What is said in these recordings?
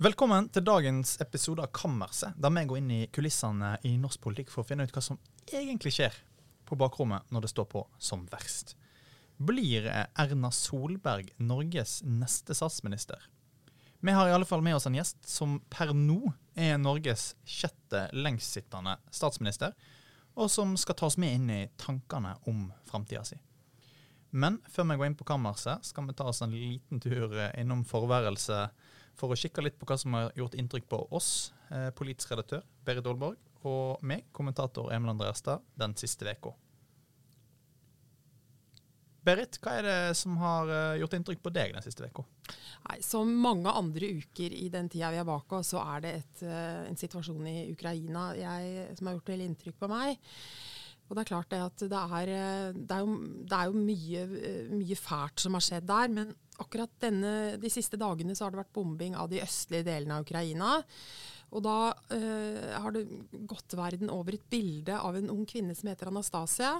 Velkommen til dagens episode av Kammerset, der vi går inn i kulissene i norsk politikk for å finne ut hva som egentlig skjer på bakrommet når det står på som verst. Blir Erna Solberg Norges neste statsminister? Vi har i alle fall med oss en gjest som per nå er Norges sjette lengstsittende statsminister, og som skal ta oss med inn i tankene om framtida si. Men før vi går inn på kammerset, skal vi ta oss en liten tur innom forværelset for å kikke litt på hva som har gjort inntrykk på oss, eh, politisk redaktør Berit Aalborg, og meg, kommentator Emil Andreastad, den siste uka. Berit, hva er det som har eh, gjort inntrykk på deg den siste uka? Som mange andre uker i den tida vi er bak oss, så er det et, uh, en situasjon i Ukraina jeg, som har gjort veldig inntrykk på meg. Og Det er klart det at det er, det er jo, det er jo mye, mye, fælt som har skjedd der. Men akkurat denne, de siste dagene så har det vært bombing av de østlige delene av Ukraina. Og da eh, har det gått verden over et bilde av en ung kvinne som heter Anastasia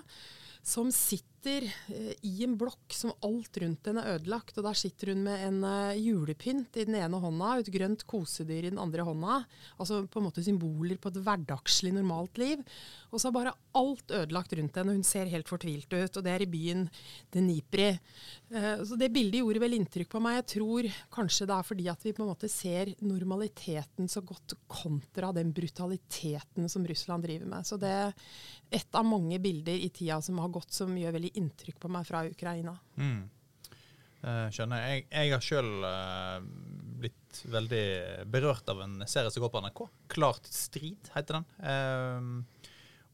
som sitter eh, i en blokk som alt rundt henne er ødelagt. Og der sitter hun med en uh, julepynt i den ene hånda og et grønt kosedyr i den andre hånda. Altså på en måte symboler på et hverdagslig, normalt liv. Og så er bare alt ødelagt rundt henne. Hun ser helt fortvilt ut. Og det er i byen Dnipri. Uh, så det bildet gjorde vel inntrykk på meg. Jeg tror kanskje det er fordi at vi på en måte ser normaliteten så godt kontra den brutaliteten som Russland driver med. Så det er ett av mange bilder i tida som har gått som gjør veldig inntrykk på meg fra Ukraina. Mm. Uh, skjønner. Jeg, jeg har sjøl uh, blitt veldig berørt av en serie som går på NRK. 'Klart strid' heter den. Uh,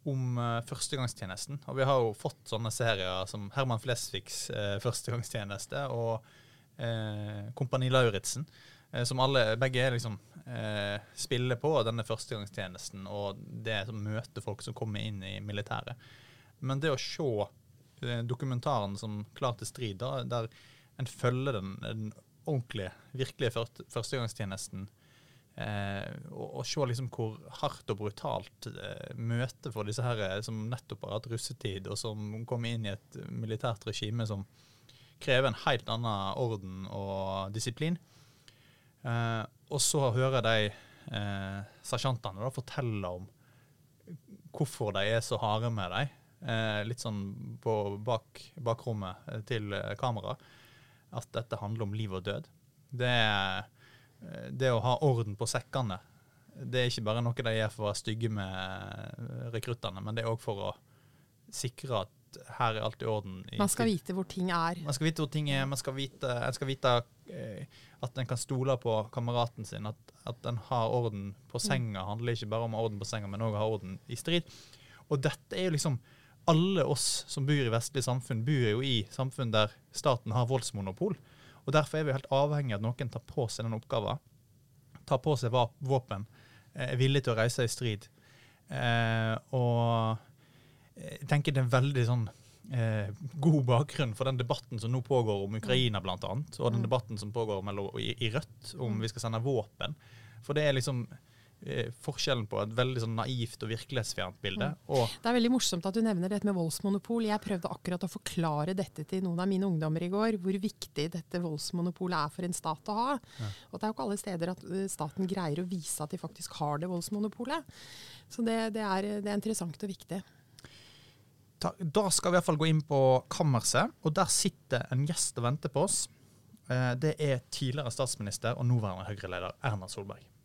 om førstegangstjenesten. Og vi har jo fått sånne serier som Herman Flesvigs førstegangstjeneste og Kompani Lauritzen. som alle, begge liksom spiller på denne førstegangstjenesten og det som møter folk som kommer inn i militæret. Men det å se eh, dokumentaren som Klar til strid, da, der en følger den, den ordentlige, virkelige førstegangstjenesten, eh, og, og, se liksom hvor hardt og brutalt eh, møtet for disse her eh, som nettopp har hatt russetid, og som kommer inn i et militært regime som krever en helt annen orden og disiplin. Eh, og så hører de eh, sersjantene fortelle om hvorfor de er så harde med dem litt sånn på bak, bakrommet eh, til eh, kamera, at dette handler om liv og død. Det, eh, det å ha orden på sekkene, det er ikke bare noe de gjør for å være stygge med rekruttene, men det er òg for å sikre at her er alt i orden. Man skal vite hvor ting er. Man skal vite hvor ting er, man skal vite, en skal vite eh, at en kan stole på kameraten sin. At, at en har orden på senga. Mm. handler ikke bare om orden på senga, men òg å ha orden i strid. Og dette er jo liksom alle oss som bor i vestlige samfunn, bor jo i samfunn der staten har voldsmonopol. Og Derfor er vi helt avhengig av at noen tar på seg den oppgaven. Tar på seg våpen, eh, er villig til å reise i strid. Eh, og jeg tenker det er en veldig sånn eh, god bakgrunn for den debatten som nå pågår om Ukraina, annet, og den mm. debatten som pågår mellom, i, i Rødt om mm. vi skal sende våpen. For det er liksom Eh, forskjellen på et veldig sånn naivt og virkelighetsfjernt bilde. Mm. det er veldig morsomt at du nevner dette med voldsmonopol. Jeg prøvde akkurat å forklare dette til noen av mine ungdommer i går, hvor viktig dette voldsmonopolet er for en stat å ha. Ja. Og det er jo ikke alle steder at eh, staten greier å vise at de faktisk har det voldsmonopolet. Så det, det, er, det er, interessant og viktig. Da skal vi i hvert fall gå inn på kammerset, og der sitter en gjest og venter på oss. Eh, det er tidligere statsminister og nåværende Høyre-leder Erna Solberg.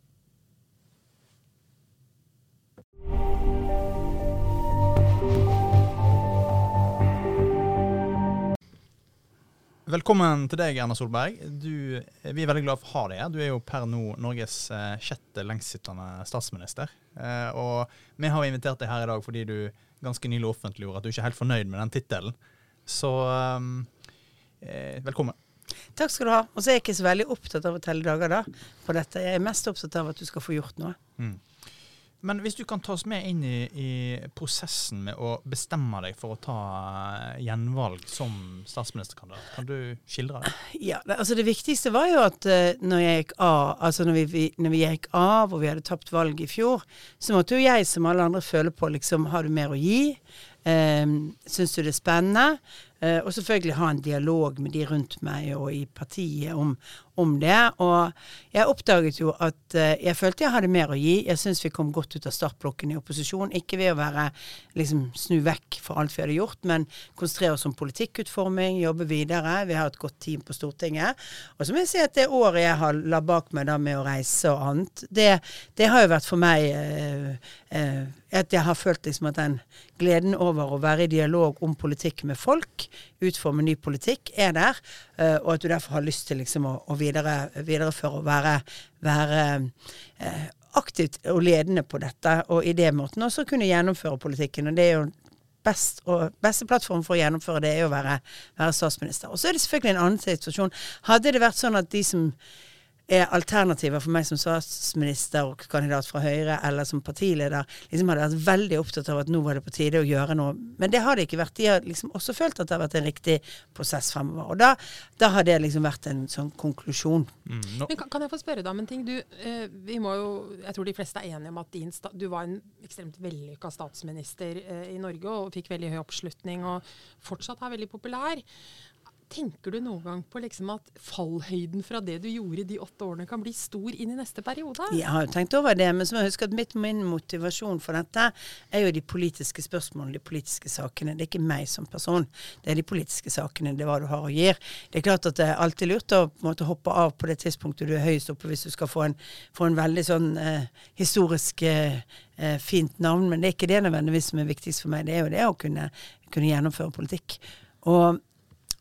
Velkommen til deg, Erna Solberg. Du, vi er veldig glad for å ha deg her. Du er jo per nå Norges eh, sjette lengstsittende statsminister. Eh, og vi har invitert deg her i dag fordi du ganske nylig offentliggjorde at du ikke er helt fornøyd med den tittelen. Så eh, velkommen. Takk skal du ha. Og så er jeg ikke så veldig opptatt av å telle dager da, på dette. Jeg er mest opptatt av at du skal få gjort noe. Mm. Men hvis du kan ta oss med inn i, i, prosessen med å bestemme deg for å ta eh, gjenvalg som statsministerkandidat, kan du skildre det? Ja, altså det viktigste var jo at uh, når gikk av, altså når vi, når vi, gikk av og vi hadde tapt valget i fjor, så måtte jo jeg som alle andre føle på liksom Har du mer å gi? Um, Syns du det er spennende? Eh, og selvfølgelig ha en dialog med de rundt meg og i partiet om, om det. Og jeg oppdaget jo at eh, jeg følte jeg hadde mer å gi. Jeg syns vi kom godt ut av startblokken i opposisjon. Ikke ved å være liksom snu vekk for alt vi hadde gjort, men konsentrere oss om politikkutforming, jobbe videre. Vi har et godt team på Stortinget. Og så må jeg si at det året jeg har la bak meg da med å reise og annet, det, det har jo vært for meg eh, eh, at jeg har følt liksom at den gleden over å være i dialog om politikk med folk, utforme ny politikk, er der. Uh, og at du derfor har lyst til liksom å, å videre, videreføre og være, være uh, aktivt og ledende på dette, og i det måten også kunne gjennomføre politikken. og det er jo Best, og beste plattform for å gjennomføre det er å være, være statsminister. Og så er det selvfølgelig en annen situasjon. Hadde det vært sånn at de som er alternativer for meg som statsminister og kandidat fra Høyre, eller som partileder, liksom hadde vært veldig opptatt av at nå var det på tide å gjøre noe. Men det har det ikke vært. De har liksom også følt at det har vært en riktig prosess fremover. Og da, da har det liksom vært en sånn konklusjon. Mm, no. Men kan, kan, jeg få spørre deg om en ting? Du, eh, vi må jo, jeg tror de fleste er enige om at din, du var en ekstremt vellykka statsminister eh, i Norge og fikk veldig høy oppslutning og fortsatt er veldig populær. Tenker du noen gang på liksom at fallhøyden fra det du gjorde de åtte årene, kan bli stor inn i neste periode? Jeg har jo tenkt over det, men så må jeg huske at mitt, min motivasjon for dette er jo de politiske spørsmålene, de politiske sakene. Det er ikke meg som person, det er de politiske sakene. Det er hva du har å gi. Det er klart at det er alltid lurt å måtte hoppe av på det tidspunktet du er høyest oppe, hvis du skal få en, få en veldig sånn eh, historisk eh, eh fint navn, men det er ikke det nødvendigvis som er viktigst for meg. Det er jo det å kunne, kunne gjennomføre politikk. Og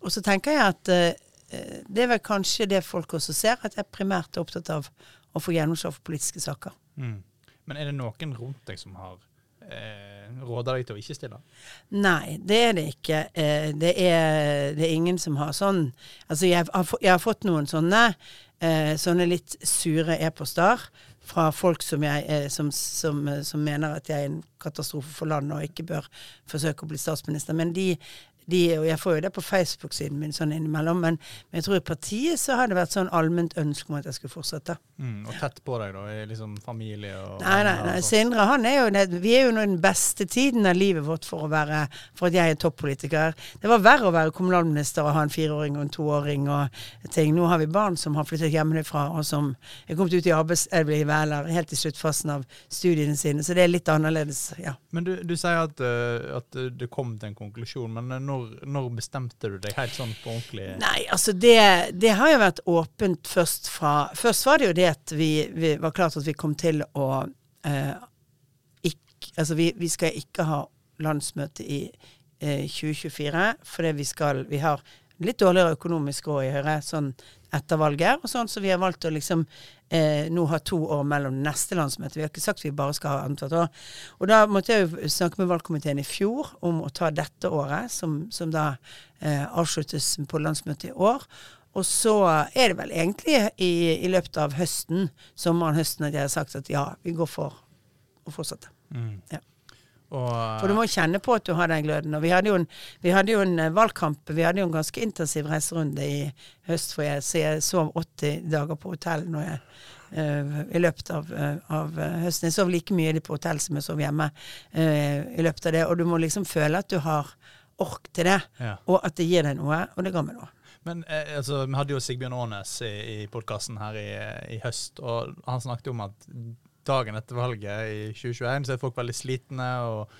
og så tenker jeg at uh, det er vel kanskje det folk også ser, at jeg primært er opptatt av å få gjennomslag for politiske saker. Mm. Men er det noen rundt deg som har eh, råda deg til å ikke stille? Nei, det er det ikke. Eh, det, er, det, er, ingen som har sånn Altså, jeg har, jeg har fått noen sånne, eh, sånne litt sure e-poster fra folk som, jeg, eh, som, som, som, mener at jeg er en katastrofe for landet og ikke bør forsøke å bli statsminister. Men de de, og jeg får jo det på Facebook-siden min sånn innimellom, men, men, jeg tror i partiet så har det vært sånn allment ønske om at jeg skulle fortsette. Mm, og tett på deg, da? I liksom familie og Nei, nei, nei. Sindre han er jo Vi er jo nå i den beste tiden av livet vårt for å være For at jeg er toppolitiker. Det var verre å være kommunalminister og ha en fireåring og en toåring og ting. Nå har vi barn som har flyttet hjemmefra, og som er kommet ut i arbeidslivet eller helt i sluttfasen av studiene sine, så det er litt annerledes, ja. Men du, du sier at, uh, at det kom til en konklusjon, men når når, når, bestemte du deg helt sånn på ordentlig? Nei, altså det, det, har jo vært åpent først fra Først var det jo det at vi, vi var klart at vi kom til å eh, ikke, Altså vi, vi, skal ikke ha landsmøte i eh, 2024, fordi vi skal Vi har litt dårligere økonomisk råd i Høyre sånn etter valget, og sånn, så vi har valgt å liksom eh, nå ha to år mellom neste landsmøte. Vi har ikke sagt vi bare skal ha annethvert år. Og da måtte jeg jo snakke med valgkomiteen i fjor om å ta dette året, som, som da eh, avsluttes på landsmøtet i år. Og så er det vel egentlig i, i løpet av høsten, sommeren, høsten, at jeg har sagt at ja, vi går for å fortsette. Mm. Ja. Og, For du må kjenne på at du har den gløden. Og vi hadde jo en, hadde jo en eh, valgkamp, vi hadde jo en ganske intensiv reiserunde i høst, for jeg, så jeg sov 80 dager på hotell når jeg, uh, i løpet av, uh, av, høsten. Jeg sov like mye på hotell som jeg sov hjemme uh, i løpet av det. Og du må liksom føle at du har ork til det, ja. og at det gir deg noe. Og det ga meg noe. Men eh, altså, Vi hadde jo Sigbjørn Aanes i, i podkasten her i, i, høst, og han snakket om at dagen etter valget i 2021, så er folk veldig slitne. og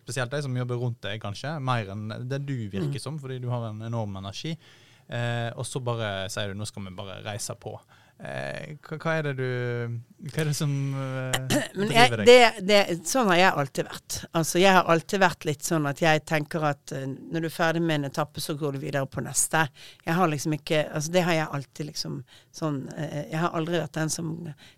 Spesielt de som jobber rundt deg, kanskje. Mer enn det du virker mm. som, fordi du har en enorm energi. Eh, og så bare sier du nå skal vi bare reise på. Eh, hva, er det du Hva er det som uh, driver deg? Det, det, sånn har jeg alltid vært. Altså Jeg har alltid vært litt sånn at jeg tenker at uh, når du er ferdig med en etappe, så går du videre på neste. Jeg har liksom ikke Altså Det har jeg alltid liksom sånn Jeg har aldri vært den som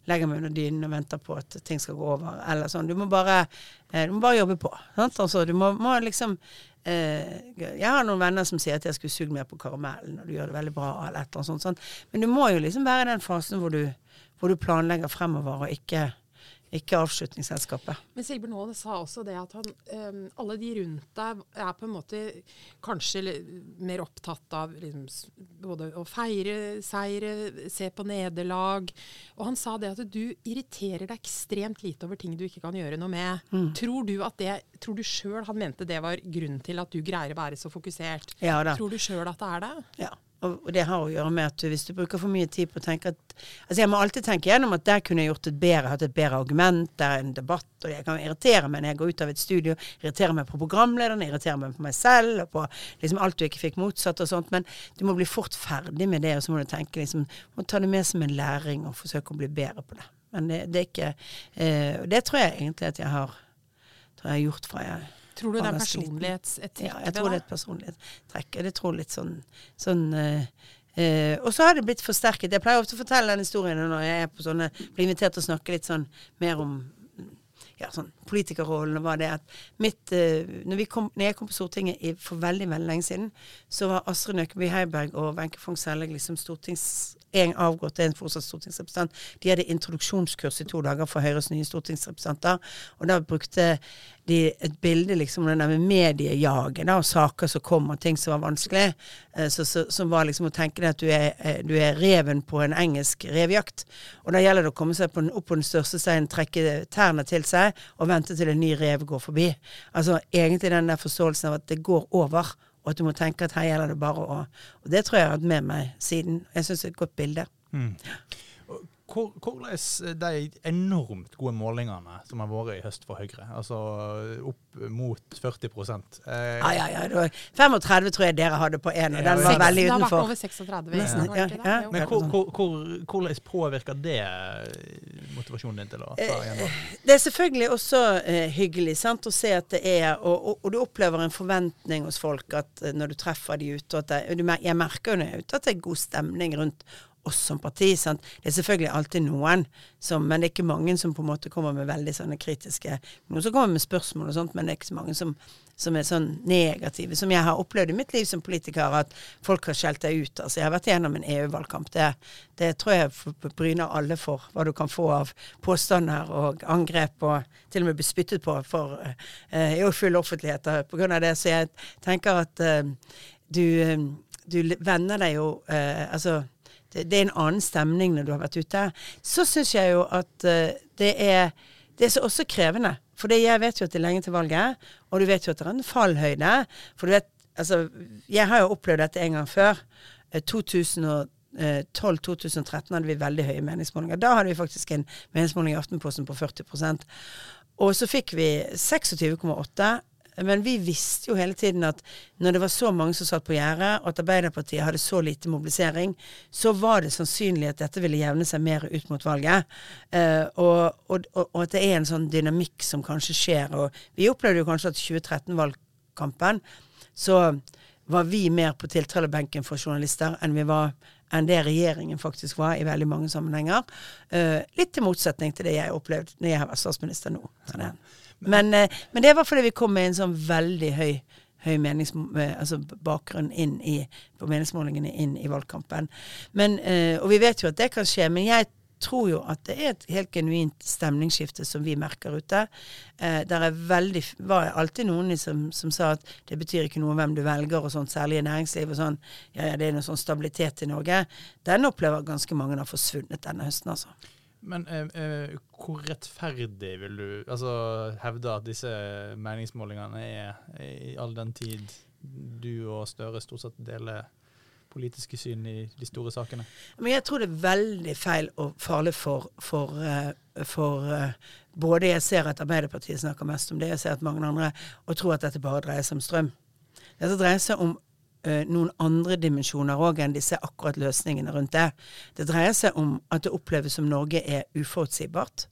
legger meg under dynen og venter på at ting skal gå over, eller sånn. Du må bare, du må bare jobbe på. Sant? Altså Du må, må liksom Eh, jeg har noen venner som sier at jeg skulle sugd mer på karamellen, og du gjør det veldig bra, eller et eller annet sånt. sånt. Men du må jo liksom være i den fasen hvor du, hvor du planlegger fremover, og ikke, ikke avslutningsselskapet. Men Sigbjørn Aall sa også det at han, um, alle de rundt deg er på en måte kanskje mer opptatt av liksom, både å feire seire, se på nederlag. Og han sa det at du irriterer deg ekstremt lite over ting du ikke kan gjøre noe med. Mm. Tror du at det, tror du sjøl han mente det var grunnen til at du greier å være så fokusert? Ja. Tror du sjøl at det er det? Ja. Og det har å gjøre med at hvis du bruker for mye tid på å tenke at Altså jeg må alltid tenke gjennom at der kunne jeg gjort et bedre, hatt et bedre argument, der er en debatt, og jeg kan irritere meg når jeg går ut av et studio. Irritere meg på programlederen, irritere meg på meg selv, og på liksom alt du ikke fikk motsatt og sånt. Men du må bli fort ferdig med det, og så må du tenke liksom må ta det med som en læring og forsøke å bli bedre på det. Men det, det er ikke eh, Det tror jeg egentlig at jeg har, tror jeg har gjort fra jeg Tror du det er personlighetstrekk? Ja, jeg tror det er et personlighetstrekk. Det tror litt sånn, sånn uh, uh, Og så har det blitt forsterket. Jeg pleier ofte å fortelle den historien når jeg er på sånne, blir invitert til å snakke litt sånn mer om ja, sånn politikerrollen var det at mitt uh, når, kom, når, jeg kom på Stortinget i, for veldig veldig lenge siden, så var Astrid Nøkkeby Heiberg og Wenche Fogh Sellæg liksom stortings en avgått, en fortsatt stortingsrepresentant. De hadde introduksjonskurs i to dager for Høyres nye stortingsrepresentanter. Og da brukte de et bilde liksom det der med mediejaget og saker som kom, og ting som var vanskelig. Eh, så, så, som var liksom å tenke deg at du er, eh, du er, reven på en engelsk revjakt. Og da gjelder det å komme seg på, opp på den største steinen, trekke tærne til seg og vente til en ny rev går forbi. Altså egentlig den der forståelsen av at det går over og at du må tenke at her gjelder det bare å Og det tror jeg jeg har hatt med meg siden. Jeg syns det er et godt bilde. Mm. Hvordan de enormt gode målingene som har vært i høst for Høyre, altså opp mot 40 eh, Ja, ja, ja. Var 35 tror jeg dere hadde på én, og den var veldig utenfor. Det har vært over 36. Nesten, ja, ja. Men hvordan påvirker det motivasjonen din til å ta igjen? Eh, det er selvfølgelig også eh, hyggelig sant, å se at det er og, og, og, du opplever en forventning hos folk at eh, når du treffer de ute, at det, jeg merker jo når jeg er ute at det er god stemning rundt oss som parti. Sant? Det er selvfølgelig alltid noen, som, men det er ikke mange som på en måte kommer med veldig sånne kritiske Noen som kommer med spørsmål og sånt, men det er ikke så mange som, som er sånn negative. Som jeg har opplevd i mitt liv som politiker, at folk har skjelt deg ut. Altså, jeg har vært igjennom en EU-valgkamp. Det, det, tror jeg bryner alle for, hva du kan få av påstander og angrep, og til og med bli spyttet på for uh, i full offentlighet på grunn av det. Så jeg tenker at uh, du, du venner deg jo uh, Altså det, det, er en annen stemning når du har vært ute. Så syns jeg jo at uh, det er det er også krevende. For jeg vet jo at det er lenge til valget, og du vet jo at det er en fallhøyde. For du vet, altså Jeg har jo opplevd dette en gang før. 2012-2013 eh, hadde vi veldig høye meningsmålinger. Da hadde vi faktisk en meningsmåling i Aftenposten på 40% Og så fikk vi 26,8 men vi visste jo hele tiden at når det var så mange som satt på gjerdet, og at Arbeiderpartiet hadde så lite mobilisering, så var det sannsynlig at dette ville jevne seg mer ut mot valget. Eh, og, og, og, at det er en sånn dynamikk som kanskje skjer. Og vi opplevde jo kanskje at 2013-valgkampen så var vi mer på tiltalebenken for journalister enn vi var enn det regjeringen faktisk var i veldig mange sammenhenger. Eh, litt i motsetning til det jeg opplevde når jeg var statsminister nå. Så det, men, eh, men, det var fordi vi kom med en sånn veldig høy, høy eh, altså bakgrunn inn i, på meningsmålingene inn i valgkampen. Men, eh, og vi vet jo at det kan skje. Men jeg tror jo at det er et helt genuint stemningsskifte som vi merker ute. Eh, der er var alltid noen som, som, sa at det betyr ikke noe hvem du velger, og sånt, særlig i næringsliv og sånn. Ja, ja, det er noe sånn stabilitet i Norge. Den opplever ganske mange har forsvunnet denne høsten, altså. Men eh, eh, hvor rettferdig vil du altså, hevde at disse meningsmålingene er i all den tid du og Støre stort sett deler politiske syn i de store sakene? Men jeg tror det er veldig feil og farlig for, for, uh, for både jeg ser at Arbeiderpartiet snakker mest om det, jeg ser at mange andre, og tror at dette bare dreier seg om strøm. Dette dreier seg om noen andre dimensjoner òg enn disse akkurat løsningene rundt det. Det dreier seg om at det oppleves som Norge er uforutsigbart.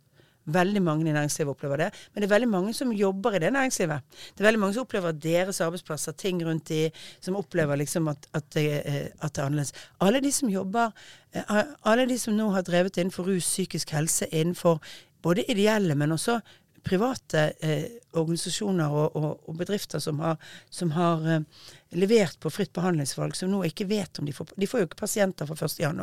Veldig mange i næringslivet opplever det. Men det er veldig mange som jobber i det næringslivet. Det er veldig mange som opplever deres arbeidsplasser, ting rundt de, som opplever liksom at, at, det, eh, at det er annerledes. Alle de som jobber, alle de som nå har drevet innenfor rus, psykisk helse, innenfor både ideelle, men også private eh, organisasjoner og, og, og, bedrifter som har, som har eh, levert på fritt behandlingsvalg, som nå ikke vet om de får De får jo ikke pasienter fra 1.1.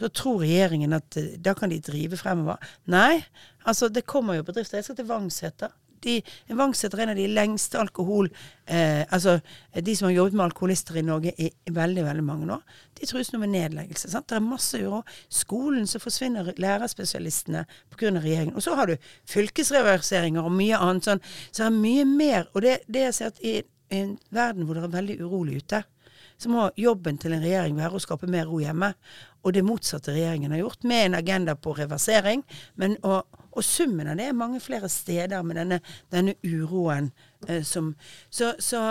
Så tror regjeringen at eh, da kan de drive fremover. Nei, altså det kommer jo bedrifter. Jeg skal til Vangseter de, Vangseter er en av de lengste alkohol... Eh, altså de som har jobbet med alkoholister i Norge i, veldig veldig mange år. De trues nå med nedleggelse. Sant? Det er masse uro. Skolen så forsvinner lærerspesialistene pga. regjeringen. Og så har du fylkesreverseringer og mye annet sånn. Så det er mye mer. Og det, det jeg ser at i, i en verden hvor det er veldig urolig ute, så må jobben til en regjering være å skape mer ro hjemme. Og det motsatte regjeringen har gjort, med en agenda på reversering. men og, og summen av det er mange flere steder med denne, denne uroen eh, som Så, så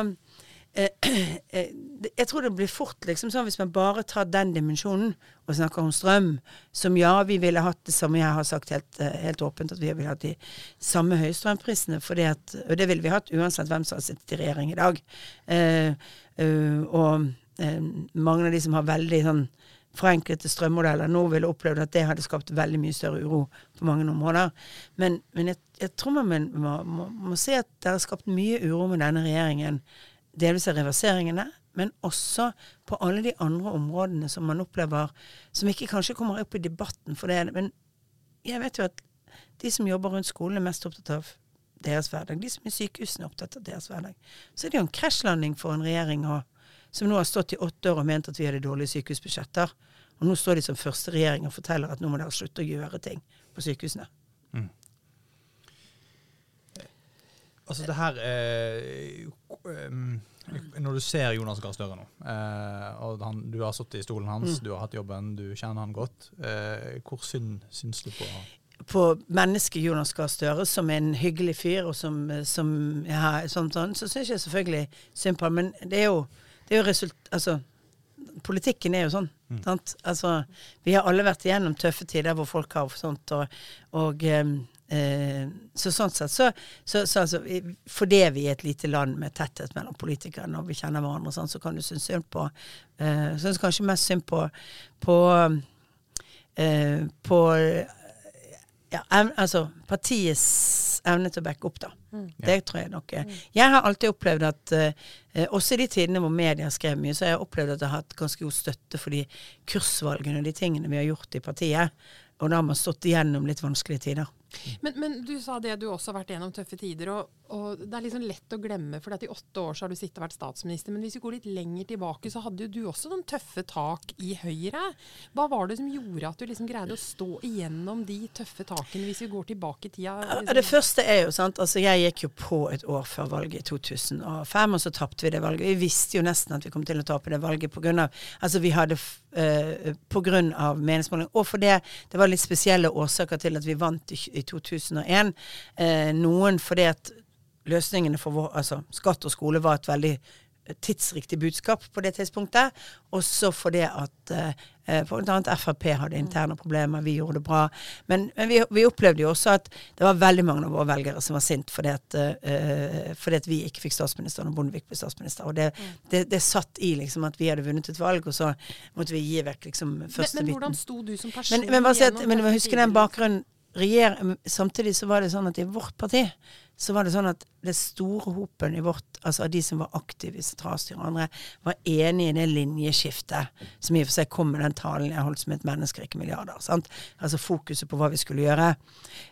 eh, eh, jeg tror det blir fort liksom sånn hvis man bare tar den dimensjonen og snakker om strøm, som ja, vi ville hatt det samme Jeg har sagt helt, eh, helt åpent at vi ville hatt de samme høye strømprisene, at, og det ville vi hatt uansett hvem som har sittet i regjering i dag. Eh, og mange av de som har veldig sånn forenklede strømmodeller nå ville opplevd at det hadde skapt veldig mye større uro på mange områder. Men, men jeg, jeg, tror man må, må, må, se at det har skapt mye uro med denne regjeringen. Delvis av reverseringene, men også på alle de andre områdene som man opplever Som ikke kanskje kommer opp i debatten for det. Men jeg vet jo at de som jobber rundt skolen, er mest opptatt av deres hverdag. De som er i sykehusene, er opptatt av deres hverdag. Så er det jo en krasjlanding for en regjering å som nå har stått i åtte år og ment at vi hadde dårlige sykehusbudsjetter. Og nå står de som første regjering og forteller at nå må dere slutte å gjøre ting på sykehusene. Mm. Altså det her eh, Når du ser Jonas Gahr Støre nå, eh, og han, du har sittet i stolen hans, mm. du har hatt jobben, du kjenner han godt. Eh, hvor synd syns du på på mennesket Jonas Gahr Støre som en hyggelig fyr, og som, som ja, sånn, sånn, så syns jeg selvfølgelig synd på ham. Men det er jo det er jo result... Altså, politikken er jo sånn. Mm. Altså, vi har alle vært igjennom tøffe tider hvor folk har sånt, og, og eh, så sånn sett så, så, så altså, Fordi vi er et lite land med tetthet mellom politikerne, og vi kjenner hverandre, sånn, så kan du synes synd på eh, Synes kanskje mest synd på på, eh, på ja, altså partiets evne til å backe opp, da. Mm. Det tror jeg nok. Mm. Jeg har alltid opplevd at uh, også i de tidene hvor media skrev mye, så har jeg opplevd at jeg har hatt ganske god støtte for de kursvalgene og de tingene vi har gjort i partiet. Og da har man stått igjennom litt vanskelige tider. Men, men, du sa det du også har vært gjennom tøffe tider, og, og det er liksom lett å glemme. For i åtte år så har du sittet og vært statsminister. Men hvis vi går litt lenger tilbake, så hadde jo du også noen tøffe tak i Høyre. Hva var det som gjorde at du liksom greide å stå igjennom de tøffe takene, hvis vi går tilbake i tida? Liksom? Det første er jo sant, altså jeg gikk jo på et år før valget i 2005, og så tapte vi det valget. Vi visste jo nesten at vi kom til å tape det valget av Altså vi hadde uh, grunn av meningsmåling, og for det, det var litt spesielle årsaker til at vi vant i, i 2001. Eh, noen fordi at løsningene for vår, altså skatt og skole var et veldig tidsriktig budskap på det tidspunktet. Også fordi at eh, bl.a. Frp hadde interne problemer, vi gjorde det bra. Men, men vi, vi, opplevde jo også at det var veldig mange av våre velgere som var sint fordi at, eh, fordi at vi ikke fikk statsministeren og Bondevik ble statsminister. Og det, det, det, satt i liksom at vi hadde vunnet et valg, og så måtte vi gi vekk liksom første biten. Men, men hvordan sto du som person? Men, men, bare si at, men husk den bakgrunnen regjer, samtidig så var det sånn at i vårt parti så var det sånn at det store hopen i vårt, altså av de som var aktive i sentralstyret og andre, var enig i det linjeskiftet som i og for seg kom med den talen jeg holdt som et menneske, ikke milliarder. sant? Altså fokuset på hva vi skulle gjøre.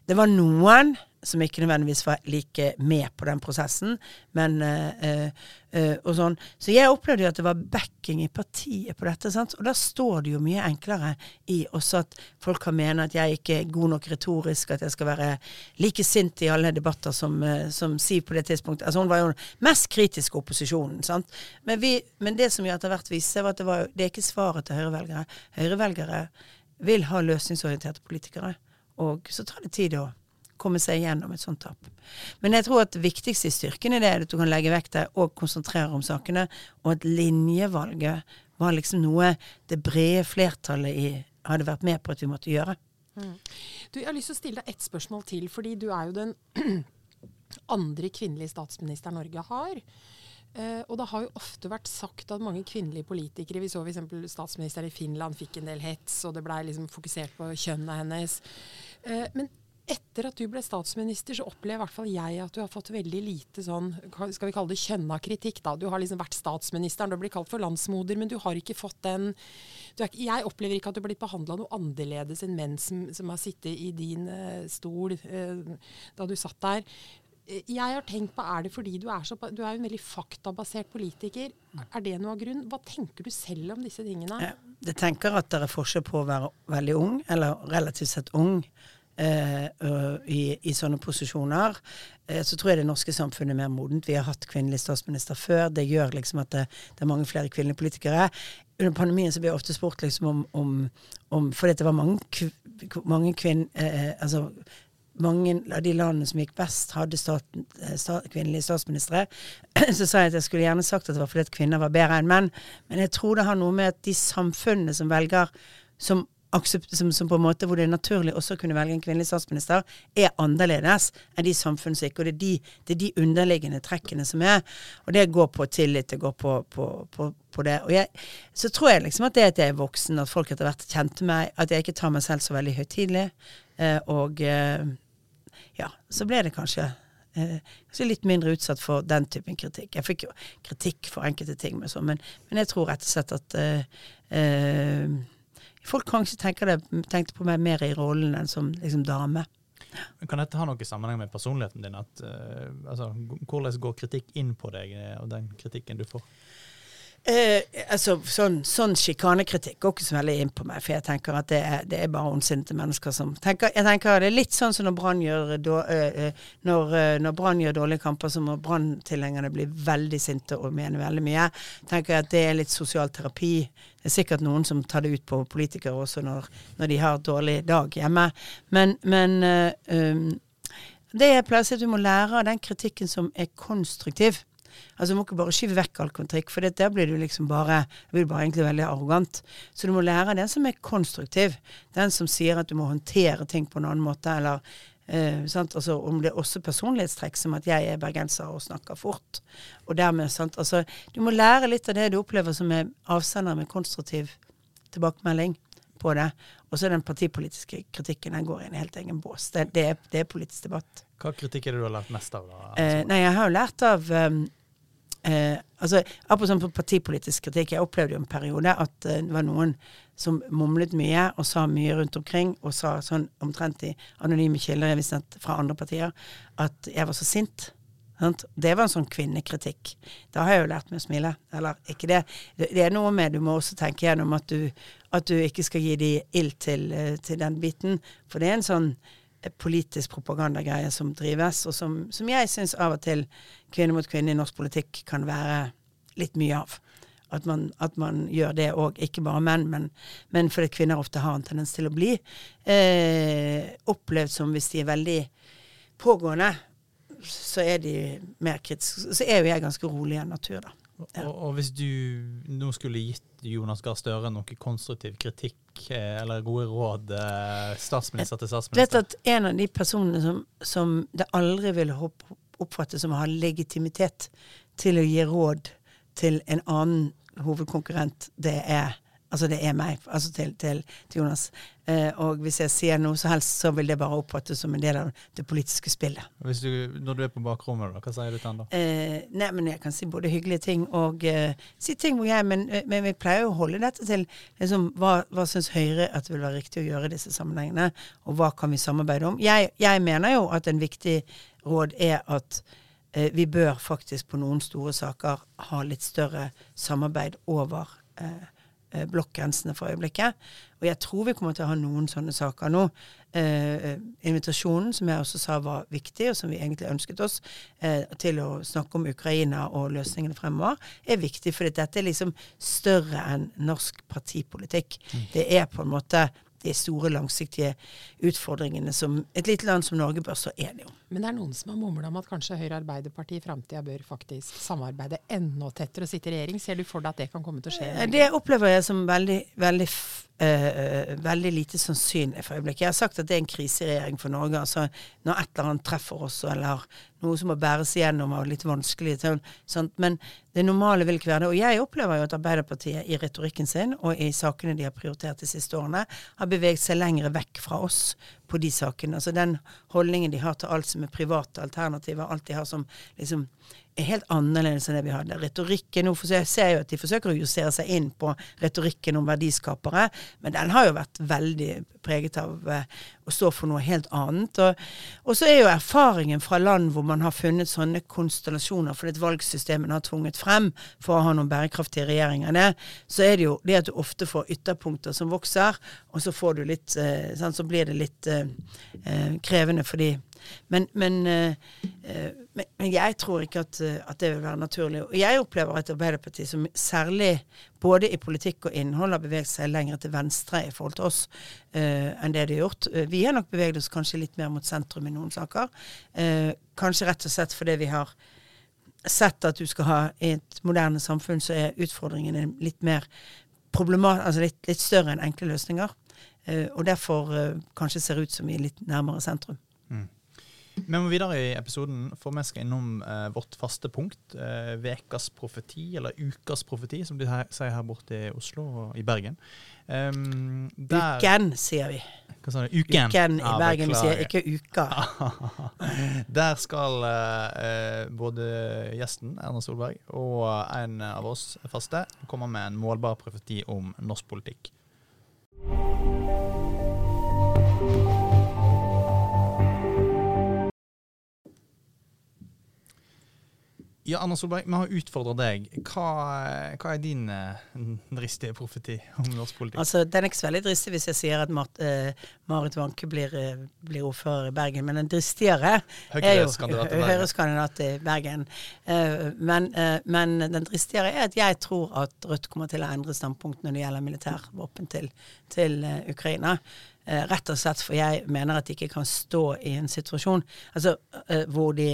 Det var noen som ikke nødvendigvis var like med på den prosessen. Men øh, øh, og sånn. Så jeg opplevde jo at det var backing i partiet på dette. Sant? Og da står det jo mye enklere i også at folk kan mene at jeg ikke er god nok retorisk, at jeg skal være like sint i alle debatter som, uh, som Siv på det tidspunktet. Altså Hun var jo mest kritiske opposisjonen. Sant? Men, vi, men det som jo etter hvert viste seg, var at det, var, det er ikke svaret til høyrevelgere. Høyrevelgere vil ha løsningsorienterte politikere. Og så tar det tid å komme seg gjennom et sånt tap. Men jeg tror at det viktigste i styrken er det at du kan legge vekk deg og konsentrere om sakene, og at linjevalget var liksom noe det brede flertallet i, hadde vært med på at vi måtte gjøre. Mm. Du, jeg har lyst til å stille deg ett spørsmål til, fordi du er jo den andre kvinnelige statsministeren Norge har. Uh, og det har jo ofte vært sagt at mange kvinnelige politikere Vi så f.eks. statsministeren i Finland fikk en del hets, og det blei liksom fokusert på kjønnet hennes. Uh, men etter at du ble statsminister, så opplever i hvert fall jeg at du har fått veldig lite sånn, skal vi kalle det kjønna kritikk. da. Du har liksom vært statsministeren, du har blitt kalt for landsmoder, men du har ikke fått den er, Jeg opplever ikke at du har blitt behandla noe annerledes enn menn som, som har sittet i din uh, stol da du satt der jeg har tenkt på, Er det fordi du er, så, du er en veldig faktabasert politiker? Er det noe av grunnen? Hva tenker du selv om disse tingene? Jeg tenker at det er forskjell på å være veldig ung, eller relativt sett ung, eh, i, i, sånne posisjoner. Eh, så tror jeg det norske samfunnet er mer modent. Vi har hatt kvinnelig statsminister før. Det gjør liksom at det, det er mange flere kvinnelige politikere. Under pandemien så ble jeg ofte spurt liksom om, om, om Fordi det var mange, mange kvinn... Eh, altså mange av de landene som gikk best, hadde stat, eh, kvinnelige statsministre. Så sa jeg at jeg skulle gjerne sagt at det var fordi at kvinner var bedre enn menn. Men jeg tror det har noe med at de samfunnene som velger som, som, som på en måte hvor det er naturlig også å kunne velge en kvinnelig statsminister, er annerledes enn de samfunn som ikke Og det er de, det er de, underliggende trekkene som er. Og det går på tillit, det går på, på, på, på det. Og jeg, så tror jeg liksom at det at jeg er voksen, at folk etter hvert kjente meg, at jeg ikke tar meg selv så veldig høytidelig. Eh, og eh, ja, så ble det kanskje, eh, litt mindre utsatt for den typen kritikk. Jeg fikk jo kritikk for enkelte ting, med sånn, men, men, jeg tror rett og slett at eh, eh, folk kanskje det, tenkte på meg mer i rollen enn som liksom dame. Kan dette ha noe sammenheng med personligheten din? At, uh, altså, hvordan går kritikk inn på deg, og den kritikken du får? Eh, altså, sånn, sånn sjikanekritikk går ikke så veldig inn på meg, for jeg tenker at det er, det er bare ondsinte mennesker som tenker, Jeg tenker Det er litt sånn som når Brann gjør, øh, når, når Brann gjør dårlige kamper, så må Brann-tilhengerne bli veldig sinte og mene veldig mye. tenker jeg at Det er litt sosial terapi. Det er sikkert noen som tar det ut på politikere også når, når de har dårlig dag hjemme. Men, men øh, det jeg pleier at du må lære av den kritikken som er konstruktiv. Altså Du må ikke bare skyve vekk all kontrikk, for der blir du liksom bare, blir bare egentlig veldig arrogant. Så du må lære den som er konstruktiv. Den som sier at du må håndtere ting på en annen måte, eller eh, altså, om det er også personlighetstrekk som at jeg er bergenser og snakker fort. Og dermed, sant, altså, Du må lære litt av det du opplever som er avsender med konstruktiv tilbakemelding på det. Og så er den partipolitiske kritikken den går i en helt egen bås. Det, det, er, det, er, politisk debatt. Hva kritikk er det du har lært mest av? da? Eh, nei, Jeg har jo lært av um, Eh, altså, sånn partipolitisk kritikk. Jeg opplevde jo en periode at eh, det var noen som mumlet mye og sa mye rundt omkring, og sa sånn omtrent i anonyme kilder jeg visste fra andre partier, at jeg var så sint. Sant? Det var en sånn kvinnekritikk. Da har jeg jo lært meg å smile. Eller ikke det. Det er noe med Du må også tenke gjennom at du, at du ikke skal gi de ild til, eh, til den biten. For det er en sånn politisk propagandagreie som drives, og som, som jeg syns av og til kvinne mot kvinne i norsk politikk kan være litt mye av. At man, at man gjør det òg, ikke bare menn, men, men, fordi kvinner ofte har en tendens til å bli eh, opplevd som hvis de er veldig pågående, så er de mer kritiske. Så er jo jeg ganske rolig av natur, da. Ja. Og, og, hvis du nå skulle gitt Jonas Gahr Støre noe konstruktiv kritikk eh, eller gode råd, eh, statsminister til statsminister Vet at en av de personene som, som det aldri ville oppfattes som å ha legitimitet til å gi råd til en annen hovedkonkurrent, det er Altså det er meg, altså til, til, til Jonas. Eh, og hvis jeg sier noe så helst, så vil det bare oppfattes som en del av det politiske spillet. Du, når du er på bakrommet, da, hva sier du til han da? Eh, nei, men jeg kan si både hyggelige ting og eh, si ting hvor jeg men, eh, men, vi pleier jo å holde dette til liksom, hva, hva syns Høyre at det vil være riktig å gjøre i disse sammenhengene, og hva kan vi samarbeide om. Jeg, jeg mener jo at en viktig råd er at eh, vi bør faktisk på noen store saker ha litt større samarbeid over eh, blokkgrensene for øyeblikket. Og jeg tror vi kommer til å ha noen sånne saker nå. Eh, invitasjonen, som jeg også sa var viktig, og som vi egentlig ønsket oss, eh, til å snakke om Ukraina og løsningene fremover, er viktig. For dette er liksom større enn norsk partipolitikk. Mm. Det er på en måte de store, langsiktige utfordringene som et lite land som Norge bør stå enig om. Men det er noen som har mumla om at kanskje Høyre Arbeiderpartiet i framtida bør faktisk samarbeide enda tettere og sitte i regjering. Ser du for deg at det kan komme til å skje? Eh, det opplever jeg som veldig, veldig Uh, veldig lite sannsynlig for øyeblikket. Jeg har sagt at det er en kriseregjering for Norge. altså Når et eller annet treffer oss, eller noe som må bæres igjennom av litt vanskelig sånn, Men det normale vil ikke være det. Og jeg opplever jo at Arbeiderpartiet i retorikken sin og i sakene de har prioritert de siste årene, har beveget seg lenger vekk fra oss på de sakene. Altså den holdningen de har til alt som er private alternativer, alt de har som liksom er helt annerledes enn det vi hadde. Retorikken nå, Jeg ser jo at de forsøker å justere seg inn på retorikken om verdiskapere, men den har jo vært veldig preget av eh, å stå for noe helt annet. Og, og, så er jo erfaringen fra land hvor man har funnet sånne konstellasjoner fordi valgsystemene har tvunget frem for å ha noen bærekraftige regjeringer, det, så er det jo det at du ofte får ytterpunkter som vokser, og så får du litt eh, sånn, Så blir det litt eh, krevende for fordi men, men, uh, men, men, jeg tror ikke at, eh, at, det vil være naturlig. Og jeg opplever et Arbeiderparti som særlig både i politikk og innhold har beveget seg lenger til venstre i forhold til oss uh, enn det de har gjort. Uh, vi har nok beveget oss kanskje litt mer mot sentrum i noen saker. kanskje rett og slett fordi vi har sett at du skal ha i et moderne samfunn, så er utfordringene litt mer altså litt, litt større enn enkle løsninger. og derfor kanskje ser ut som vi er litt nærmere sentrum. Vi må videre i episoden, for vi skal innom eh, vårt faste punkt. Eh, vekas profeti, eller ukas profeti, som de her, sier her borte i Oslo og i Bergen. Um, der, uken, sier vi. Hva sa du? Uken. Uken i ah, Bergen, vi sier ikke uka. der skal eh, både gjesten, Erna Solberg, og en av oss faste komme med en målbar profeti om norsk politikk. Ja, Anna Solberg, vi har utfordra deg. Hva, hva, er din uh, dristige profeti om norsk politikk? Altså, Den er ikke så veldig dristig hvis jeg sier at Mart, eh, Marit Wanke blir, uh, blir, ordfører i Bergen. Men den dristigere er jo Høyre-kandidat i Bergen. Men, men, den dristigere er at jeg tror at Rødt kommer til å endre standpunkt når det gjelder militærvåpen til, til Ukraina. Rett og slett for jeg mener at de ikke kan stå i en situasjon altså, hvor de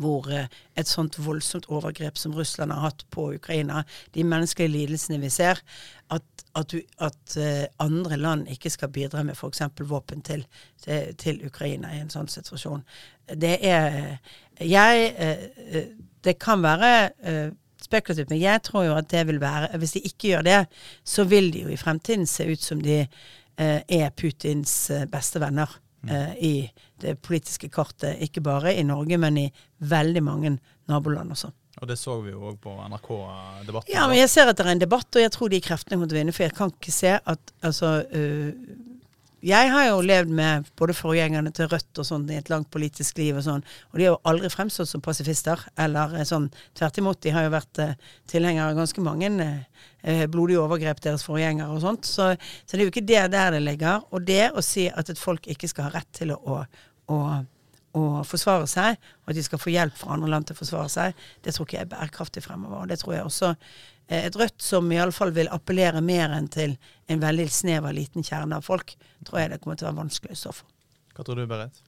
hvor eh, et sånt voldsomt overgrep som Russland har hatt på Ukraina, de menneskelige lidelsene vi ser, at, at, at uh, andre land ikke skal bidra med f.eks. våpen til, til, til, Ukraina i en sånn situasjon. Det er Jeg uh, Det kan være spekulativt, men jeg tror jo at det vil være Hvis de ikke gjør det, så vil de jo i fremtiden se ut som de er Putins beste venner eh, i det politiske kartet, ikke bare i Norge, men i veldig mange naboland også. Og det så vi jo òg på NRK-debatten. Ja, men jeg ser at det er en debatt, og jeg tror de kreftene kommer til å vinne. For jeg kan ikke se at altså uh, jeg har jo levd med både forgjengerne til Rødt og sånn i et langt politisk liv og sånn, og de har jo aldri fremstått som pasifister. Eller eh, sånn tvert imot. De har jo vært eh, tilhengere av ganske mange eh, blodige overgrep, deres forgjengere og sånt. Så, så, det er jo ikke det der det ligger. Og det å si at et folk ikke skal ha rett til å, å, å forsvare seg, og at de skal få hjelp fra andre land til å forsvare seg, det tror ikke jeg er bærekraftig fremover. Og det tror jeg også Eh, et Rødt som iallfall vil appellere mer enn til en veldig snever, liten kjerne av folk, tror jeg det kommer til å være vanskelig å stå for. Hva tror du, Berit?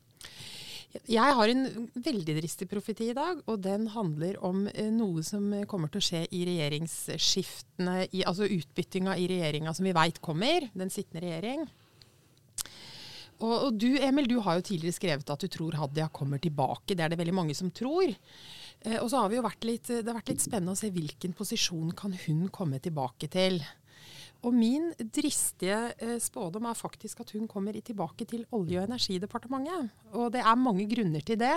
Jeg har en veldig dristig profeti i dag, og den handler om eh, noe som kommer til å skje i regjeringsskiftene, i, altså utbyttinga i regjeringa som vi veit kommer, den sittende regjering. Og, og, du Emil, du har jo tidligere skrevet at du tror Hadia kommer tilbake. Det er det veldig mange som tror. Eh, og så har vi jo vært litt, Det har vært litt spennende å se hvilken posisjon kan hun komme tilbake til. Og min dristige eh, spådom er faktisk at hun kommer tilbake til Olje- og energidepartementet. Og det er mange grunner til det.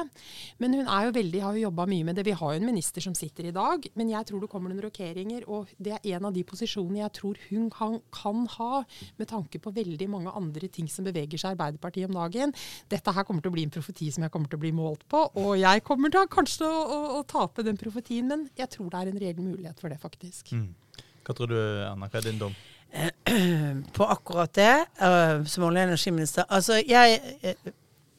Men hun er jo veldig, har jo jobba mye med det. Vi har jo en minister som sitter i dag. Men jeg tror det kommer noen rokeringer, og det er en av de posisjonene jeg tror hun kan, kan ha, med tanke på veldig mange andre ting som beveger seg i Arbeiderpartiet om dagen. Dette her kommer til å bli en profeti som jeg kommer til å bli målt på. Og jeg kommer til kanskje å, å, å tape den profetien, men jeg tror det er en reell mulighet for det, faktisk. Mm. Hva tror du, Anna? Hva er din dom? på akkurat det, uh, som olje- og energiminister. Altså, jeg uh,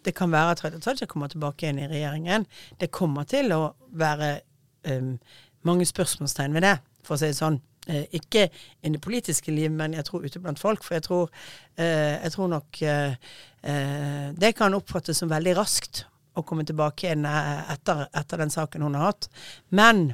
Det kan være at Hadia Tajik kommer tilbake igjen i regjeringen. Det kommer til å være um, mange spørsmålstegn ved det, for å si det sånn. Ikke i det politiske liv, men jeg tror ute blant folk. For jeg tror, jeg tror nok det kan oppfattes som veldig raskt å komme tilbake igjen etter, etter den saken hun har hatt. Men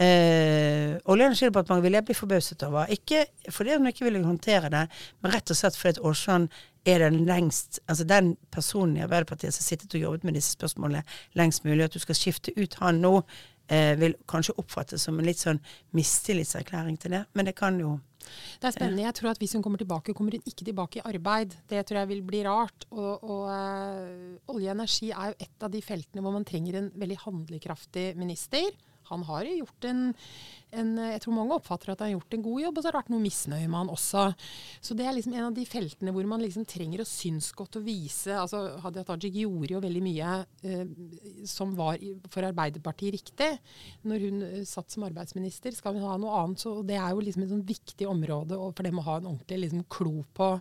Eh, Olje- og energidepartementet vil jeg bli forbauset over. Ikke fordi hun ikke ville håndtere det, men rett og slett fordi Aasland er den lengst Altså den personen i Arbeiderpartiet som har sittet og jobbet med disse spørsmålene lengst mulig. At du skal skifte ut han nå, eh, vil kanskje oppfattes som en litt sånn mistillitserklæring til det. Men det kan jo Det er spennende. Jeg tror at hvis hun kommer tilbake, kommer hun ikke tilbake i arbeid. Det tror jeg vil bli rart. Og, og øh, olje og energi er jo et av de feltene hvor man trenger en veldig handlekraftig minister. Han har gjort en, en, Jeg tror mange oppfatter at han har gjort en god jobb, og så har det vært noe misnøye med han også. Så det er liksom en av de feltene hvor man liksom trenger å synes godt og vise altså Hadia Tajik gjorde jo veldig mye eh, som var for Arbeiderpartiet riktig når hun eh, satt som arbeidsminister. Skal hun ha noe annet, så det er jo liksom et sånn viktig område for dem å ha en ordentlig liksom, klo på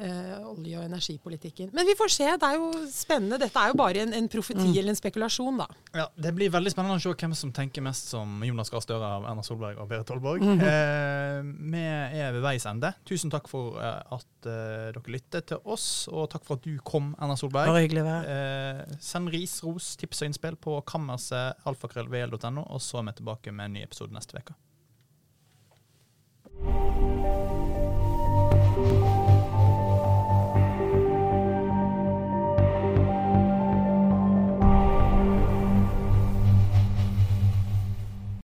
uh, olje- og energipolitikken. Men vi får se. Det er jo spennende. Dette er jo bare en, en profeti mm. eller en spekulasjon, da. Ja, Det blir veldig spennende å se hvem som tenker mest som Jonas Gahr Støre av Erna Solberg og Berit Holborg. Mm. Eh, vi er ved veis ende. Tusen takk for uh, at uh, dere lyttet til oss, og takk for at du kom, Erna Solberg. Bare hyggelig å være eh, Send ris, ros, tips og innspill på kammerset alfakrøllvl.no, og så er vi tilbake med en ny episode neste uke.